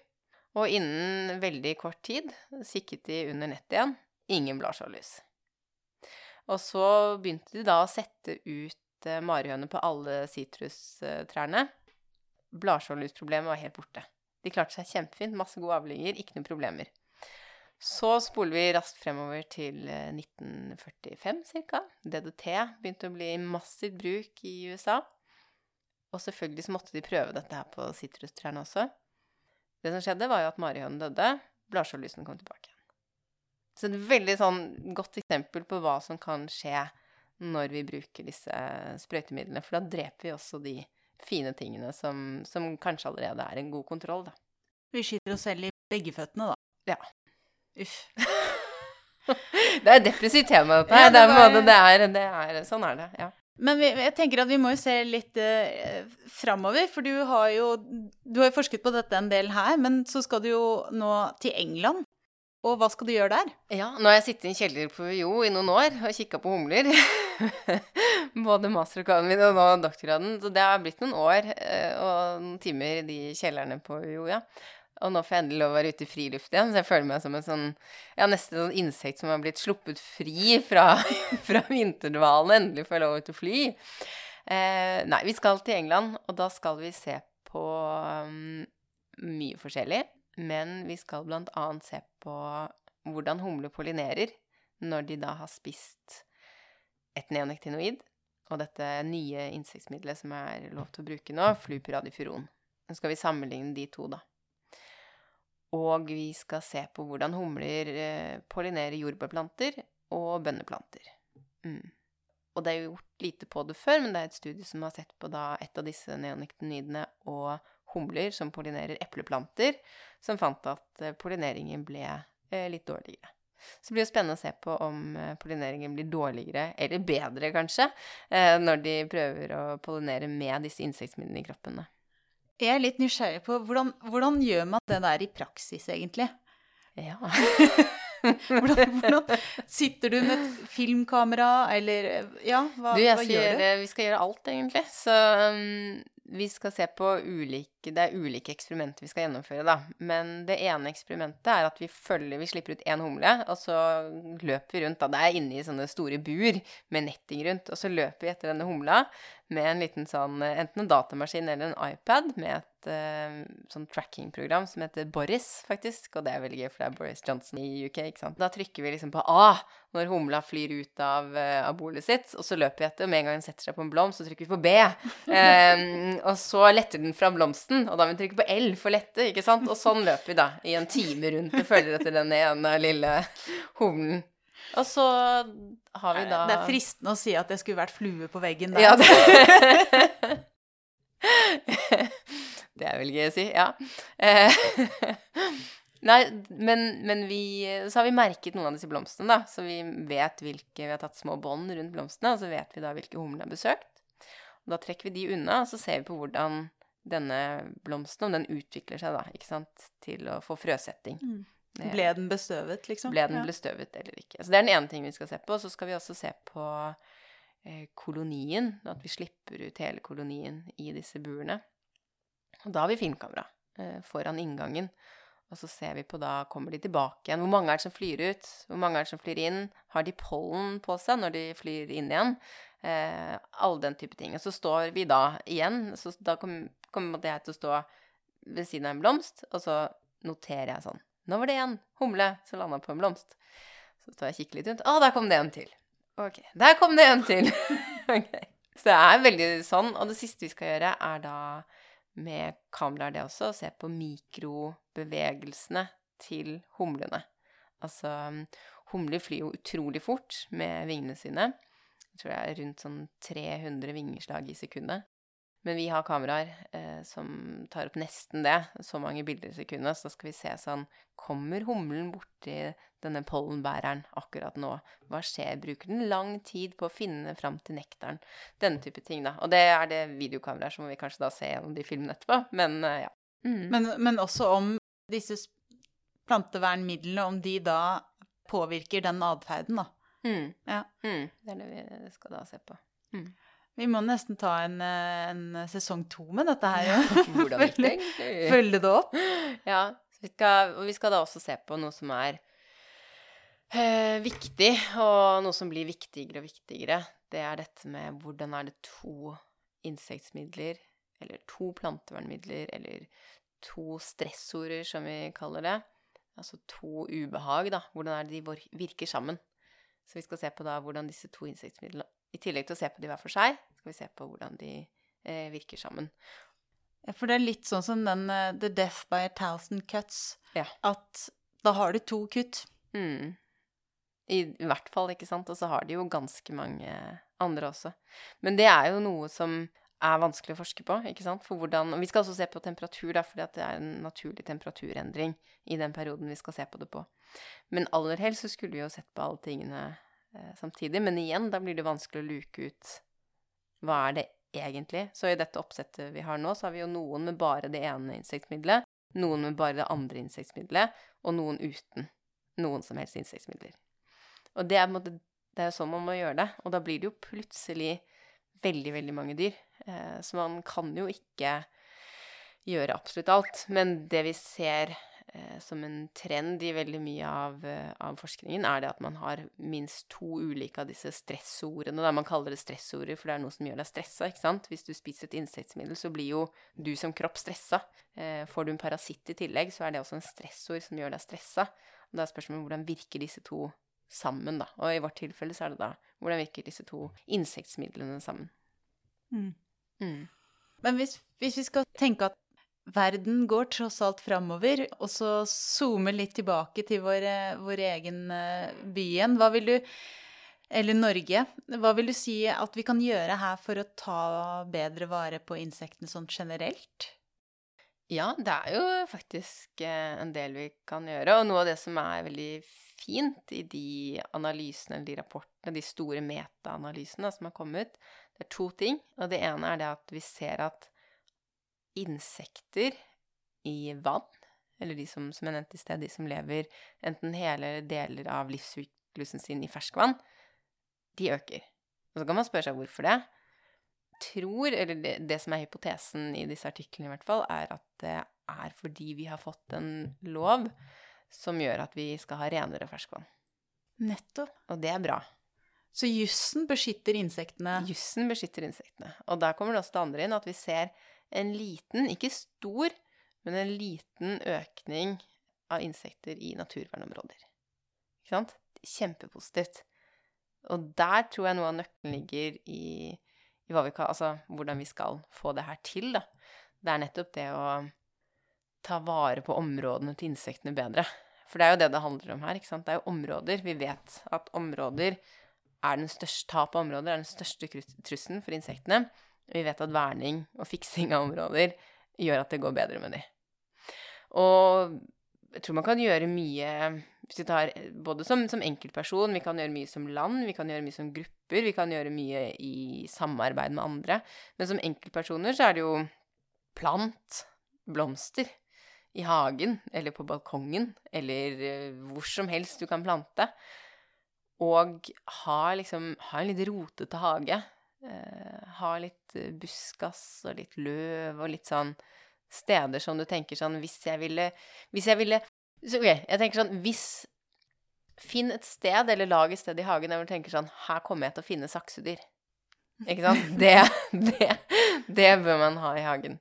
og innen veldig kort tid sikket de under nettet igjen. Ingen bladskjoldlus. Og så begynte de da å sette ut sette marihøner på alle sitrustrærne. Bladskjoldlusproblemet var helt borte. De klarte seg kjempefint. Masse gode avlinger, ikke noen problemer. Så spoler vi raskt fremover til 1945 ca. DDT begynte å bli i massivt bruk i USA. Og selvfølgelig så måtte de prøve dette her på sitrustrærne også. Det som skjedde, var jo at marihønen døde. Bladskjoldlusene kom tilbake. Så et veldig sånn godt eksempel på hva som kan skje når vi bruker disse sprøytemidlene. For da dreper vi også de fine tingene som, som kanskje allerede er en god kontroll, da. Vi skyter oss selv i begge føttene, da. Ja. Uff. det er et depressivt tema, dette her. Ja, det, var... det, er, det, er, sånn er det. ja. Men vi, jeg tenker at vi må jo se litt eh, framover, for du har jo du har forsket på dette en del her, men så skal du jo nå til England. Og hva skal du gjøre der? Ja, nå har jeg sittet i en kjeller på UiO i noen år og kikka på humler. Både masteroppgaven min og nå doktorgraden. Så det har blitt noen år eh, og noen timer i de kjellerne på UiO, ja. Og nå får jeg endelig lov å være ute i friluft igjen, så jeg føler meg som en sånn Ja, nesten sånn insekt som har blitt sluppet fri fra, fra vinterdvalen. Endelig får jeg lov til å fly. Eh, nei, vi skal til England, og da skal vi se på um, mye forskjellig. Men vi skal bl.a. se på hvordan humler pollinerer når de da har spist et neonektinoid og dette nye insektmiddelet som er lov til å bruke nå, flupiradifuron. Nå skal vi sammenligne de to, da. Og vi skal se på hvordan humler eh, pollinerer jordbærplanter og bønneplanter. Mm. Og det er jo gjort lite på det før, men det er et studie som har sett på da et av disse neonektinoidene og humler som pollinerer epleplanter, som fant at eh, pollineringen ble eh, litt dårligere. Så det blir jo spennende å se på om eh, pollineringen blir dårligere, eller bedre kanskje, når de prøver å pollinere med disse insektmidlene i kroppene. Jeg er litt nysgjerrig på hvordan, hvordan gjør man det der i praksis, egentlig? Ja. Hvordan, hvordan Sitter du med et filmkamera, eller Ja, hva, Du, hva gjør du? vi skal gjøre alt, egentlig. Så um, vi skal se på ulike Det er ulike eksperimenter vi skal gjennomføre, da. Men det ene eksperimentet er at vi følger Vi slipper ut én humle, og så løper vi rundt. da. Det er inne i sånne store bur med netting rundt. Og så løper vi etter denne humla med en liten sånn Enten en datamaskin eller en iPad med et uh, sånn tracking-program som heter Boris, faktisk. Og det er veldig gøy, for det er Boris Johnson i UK, ikke sant. Da trykker vi liksom på A når humla flyr ut av, uh, av bolet sitt, og så løper vi etter. Og med en gang den setter seg på en blomst, så trykker vi på B. Um, og så letter den fra blomsten, og da må vi trykke på L for lette, ikke sant. Og sånn løper vi da i en time rundt og følger etter den ene lille humlen. Og så har vi da Det er fristende å si at det skulle vært flue på veggen der. Ja, det Det er vel gøy å si, ja. Eh, Nei, men, men vi Så har vi merket noen av disse blomstene, da. Så vi vet hvilke Vi har tatt små bånd rundt blomstene, og så vet vi da hvilke humlene har besøkt. Og da trekker vi de unna, og så ser vi på hvordan denne blomsten, om den utvikler seg, da, ikke sant, til å få frøsetting. Mm. Ble den bestøvet, liksom? ble den Ja. bestøvet eller ikke. Så det er den ene ting vi skal se på. Så skal vi også se på eh, kolonien. At vi slipper ut hele kolonien i disse burene. Og da har vi filmkamera eh, foran inngangen. Og så ser vi på da Kommer de tilbake igjen? Hvor mange er det som flyr ut? Hvor mange er det som flyr inn? Har de pollen på seg når de flyr inn igjen? Eh, alle den type ting. Og så står vi da igjen. Så da kom- kommer jeg til å stå ved siden av en blomst, og så noterer jeg sånn. Nå var det en humle som landa på en blomst. Så står jeg og kikker litt rundt. Å, der kom det en til. Ok, der kom det en til. okay. Så det er veldig sånn. Og det siste vi skal gjøre, er da med kameraer det også, å se på mikrobevegelsene til humlene. Altså, humler flyr jo utrolig fort med vingene sine. Jeg tror er rundt sånn 300 vingeslag i sekundet. Men vi har kameraer eh, som tar opp nesten det, så mange bilder i sekundet. Så da skal vi se sånn Kommer humlen borti denne pollenbæreren akkurat nå? Hva skjer? Bruker den lang tid på å finne fram til nektaren? Denne type ting, da. Og det er det videokameraer, så må vi kanskje da se gjennom de filmene etterpå. Men eh, ja. Mm. Men, men også om disse plantevernmidlene, om de da påvirker den atferden, da. Mm. Ja. Mm. Det er det vi skal da se på. Vi må nesten ta en, eh, en sesong to med dette her. Ja. Hvordan gikk det egentlig? Følge det opp. Ja, så vi skal, og vi skal da også se på noe som er eh, viktig, og noe som blir viktigere og viktigere. Det er dette med hvordan er det to insektmidler, eller to plantevernmidler, eller to stressorder, som vi kaller det. Altså to ubehag, da. Hvordan er det de virker sammen. Så vi skal se på da hvordan disse to insektmidlene, i tillegg til å se på de hver for seg, skal vi se på hvordan de eh, virker sammen. For det er litt sånn som den uh, The Death by a Thousand Cuts. Ja. At da har du to kutt. Mm. I, I hvert fall, ikke sant. Og så har de jo ganske mange andre også. Men det er jo noe som er vanskelig å forske på, ikke sant. For hvordan Vi skal også se på temperatur, da, fordi det er en naturlig temperaturendring i den perioden vi skal se på det på. Men aller helst så skulle vi jo sett på alle tingene eh, samtidig. Men igjen, da blir det vanskelig å luke ut hva er det egentlig. Så i dette oppsettet vi har nå, så har vi jo noen med bare det ene insektmiddelet, noen med bare det andre insektmiddelet, og noen uten noen som helst insektmidler. Og det er, på en måte, det er jo sånn man må gjøre det. Og da blir det jo plutselig veldig, veldig mange dyr. Eh, så man kan jo ikke gjøre absolutt alt. Men det vi ser eh, som en trend i veldig mye av, eh, av forskningen, er det at man har minst to ulike av disse stressordene. Der man kaller det stressorder, for det er noe som gjør deg stressa. ikke sant? Hvis du spiser et insektmiddel, så blir jo du som kropp stressa. Får du en parasitt i tillegg, så er det også en stressord som gjør deg stressa. Da er spørsmålet hvordan virker disse to sammen, da. Og i vårt tilfelle så er det da hvordan virker disse to insektmidlene sammen. Mm. Mm. Men hvis, hvis vi skal tenke at verden går tross alt framover, og så zoome litt tilbake til vår, eh, vår egen eh, by igjen. Hva vil du eller Norge. Hva vil du si at vi kan gjøre her for å ta bedre vare på insektene sånn generelt? Ja, det er jo faktisk eh, en del vi kan gjøre. Og noe av det som er veldig fint i de analysene, eller de rapportene, de store metaanalysene som har kommet, det er to ting. Og det ene er det at vi ser at insekter i vann, eller de som, som jeg nevnte i sted, de som lever enten hele eller deler av livssyklusen sin i ferskvann, de øker. Og så kan man spørre seg hvorfor det. Tror, eller det, det, som er hypotesen i disse artiklene i hvert fall, er at det er fordi vi har fått en lov som gjør at vi skal ha renere ferskvann. Nettopp. Og det er bra. Så jussen beskytter insektene? Jussen beskytter insektene. Og der kommer det også det andre inn, at vi ser en liten, ikke stor, men en liten økning av insekter i naturvernområder. Ikke sant? Kjempepositivt. Og der tror jeg noe av nøkkelen ligger i, i vi kan, altså, hvordan vi skal få det her til. Da. Det er nettopp det å ta vare på områdene til insektene bedre. For det er jo det det handler om her. ikke sant? Det er jo områder. Vi vet at områder er den største tap av områder er den største trusselen for insektene. Vi vet at verning og fiksing av områder gjør at det går bedre med dem. Og jeg tror man kan gjøre mye hvis vi tar både som, som, enkeltperson, vi kan gjøre mye som land, vi kan gjøre mye som grupper, vi kan gjøre mye i samarbeid med andre. Men som enkeltpersoner så er det jo plant blomster i hagen eller på balkongen eller uh, hvor som helst du kan plante. Og ha liksom Ha en litt rotete hage. Eh, ha litt uh, buskas og litt løv og litt sånn steder som du tenker sånn Hvis jeg ville, hvis jeg ville så, ok, jeg tenker sånn Hvis Finn et sted, eller lag et sted i hagen der du tenker sånn Her kommer jeg til å finne saksedyr. Ikke sant? Det, det, det bør man ha i hagen.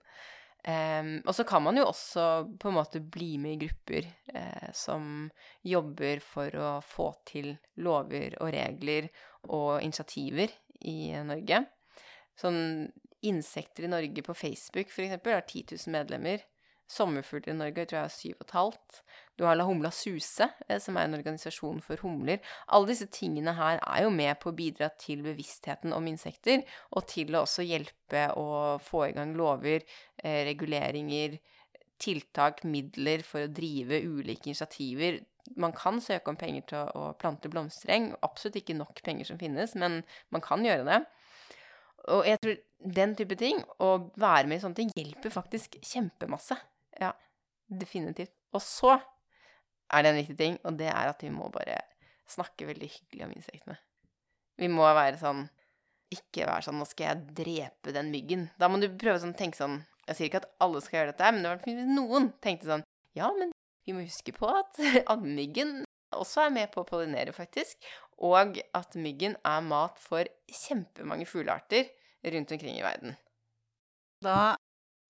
Um, og så kan man jo også på en måte bli med i grupper eh, som jobber for å få til lover og regler og initiativer i Norge. Sånn insekter i Norge på Facebook, eksempel, har 10 000 medlemmer. Sommerfugler i Norge jeg tror jeg har syv og et halvt. Du har La Humla Suse, eh, som er en organisasjon for humler. Alle disse tingene her er jo med på å bidra til bevisstheten om insekter, og til å også hjelpe å få i gang lover, eh, reguleringer, tiltak, midler for å drive ulike initiativer. Man kan søke om penger til å plante blomstereng. Absolutt ikke nok penger som finnes, men man kan gjøre det. Og jeg tror den type ting, å være med i sånne ting, hjelper faktisk kjempemasse. Ja, definitivt. Og så er det en viktig ting, og det er at vi må bare snakke veldig hyggelig om insektene. Vi må være sånn Ikke være sånn 'Nå skal jeg drepe den myggen'. Da må du prøve sånn tenke sånn Jeg sier ikke at alle skal gjøre dette, men det var noen tenkte sånn Ja, men vi må huske på at, at myggen også er med på å pollinere, faktisk. Og at myggen er mat for kjempemange fuglearter rundt omkring i verden. Da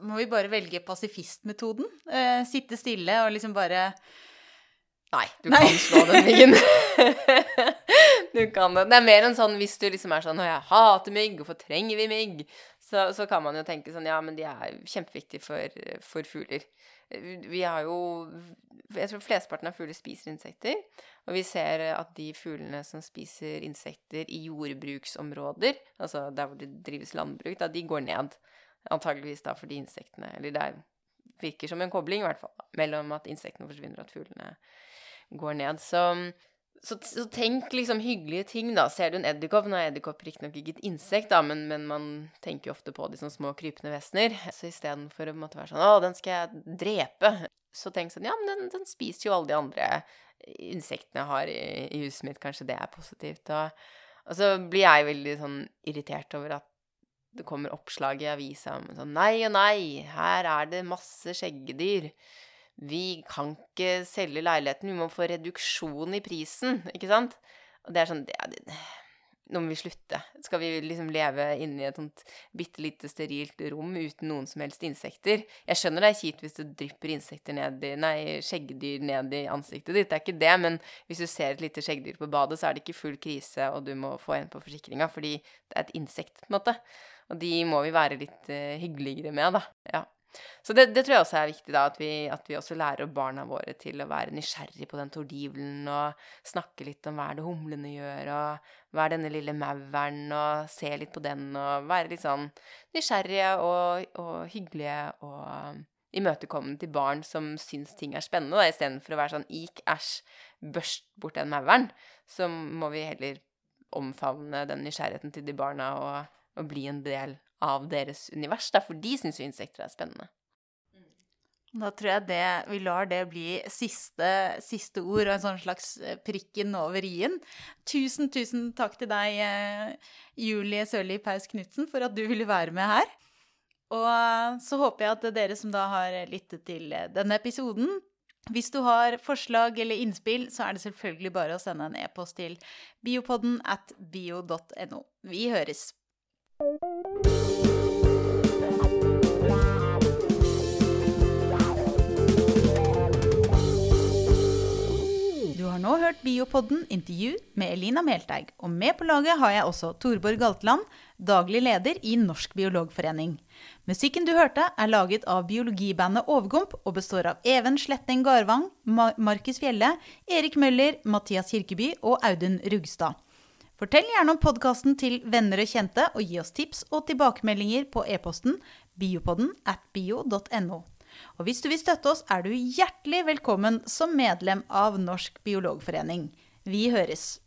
må vi bare velge pasifistmetoden. Eh, sitte stille og liksom bare Nei, du Nei. kan slå den myggen. du kan det. Det er mer enn sånn hvis du liksom er sånn 'Å, jeg hater mygg, hvorfor trenger vi mygg?' Så, så, kan man jo tenke sånn Ja, men de er kjempeviktige for, for fugler. Vi har jo Jeg tror flesteparten av fugler spiser insekter. Og vi ser at de fuglene som spiser insekter i jordbruksområder, altså der hvor det drives landbruk, da, de går ned. Antageligvis da fordi insektene Eller det virker som en kobling, i hvert fall, mellom at insektene forsvinner og at fuglene går ned. Så, så, så, tenk liksom hyggelige ting, da. Ser du en edderkopp Nå er edderkopp riktignok ikke et insekt, da, men, men, man tenker jo ofte på de som små krypende vesener. Så istedenfor å måtte være sånn Å, den skal jeg drepe. Så tenk sånn Ja, men den, den spiser jo alle de andre insektene jeg har i, i, huset mitt. Kanskje det er positivt. Og, og så blir jeg veldig sånn irritert over at det kommer oppslag i avisa om sånn Nei og nei, her er det masse skjeggedyr. Vi kan ikke selge leiligheten, vi må få reduksjon i prisen, ikke sant? Og det er sånn det, det, Nå må vi slutte. Skal vi liksom leve inni et sånt bitte lite sterilt rom uten noen som helst insekter? Jeg skjønner det er kjipt hvis det drypper insekter ned i Nei, skjeggdyr ned i ansiktet ditt, det er ikke det, men hvis du ser et lite skjeggdyr på badet, så er det ikke full krise, og du må få en på forsikringa fordi det er et insekt, på en måte. Og de må vi være litt uh, hyggeligere med, da. Ja. Så det, det, tror jeg også er viktig, da, at vi, at vi, også lærer barna våre til å være nysgjerrig på den tordivelen, og snakke litt om hva er det humlene gjør, og hva er denne lille mauren, og se litt på den, og være litt sånn nysgjerrige og, og hyggelige og imøtekommende til barn som syns ting er spennende, da, istedenfor å være sånn ik, æsj, børst bort den mauren. Så må vi heller omfavne den nysgjerrigheten til de barna og, og bli en del av deres univers, da, for de syns jo insekter er spennende. Da tror jeg det, vi lar det bli siste, siste ord og en sånn slags eh, prikken over i-en. Tusen, tusen takk til deg, eh, Julie Sørli Paus Knutsen, for at du ville være med her. Og eh, så håper jeg at dere som da har lyttet til denne episoden, hvis du har forslag eller innspill, så er det selvfølgelig bare å sende en e-post til biopodden at bio.no. Vi høres. Har nå hørt Biopodden intervju med Elina Melteig, og med på laget har jeg også Torborg Galtland, daglig leder i Norsk biologforening. Musikken du hørte, er laget av biologibandet Overgump og består av Even Sletteng Garvang, Markus Fjelle, Erik Møller, Mathias Kirkeby og Audun Rugstad. Fortell gjerne om podkasten til venner og kjente, og gi oss tips og tilbakemeldinger på e-posten biopodden at bio.no. Og hvis du vil støtte oss, er du hjertelig velkommen som medlem av Norsk biologforening. Vi høres!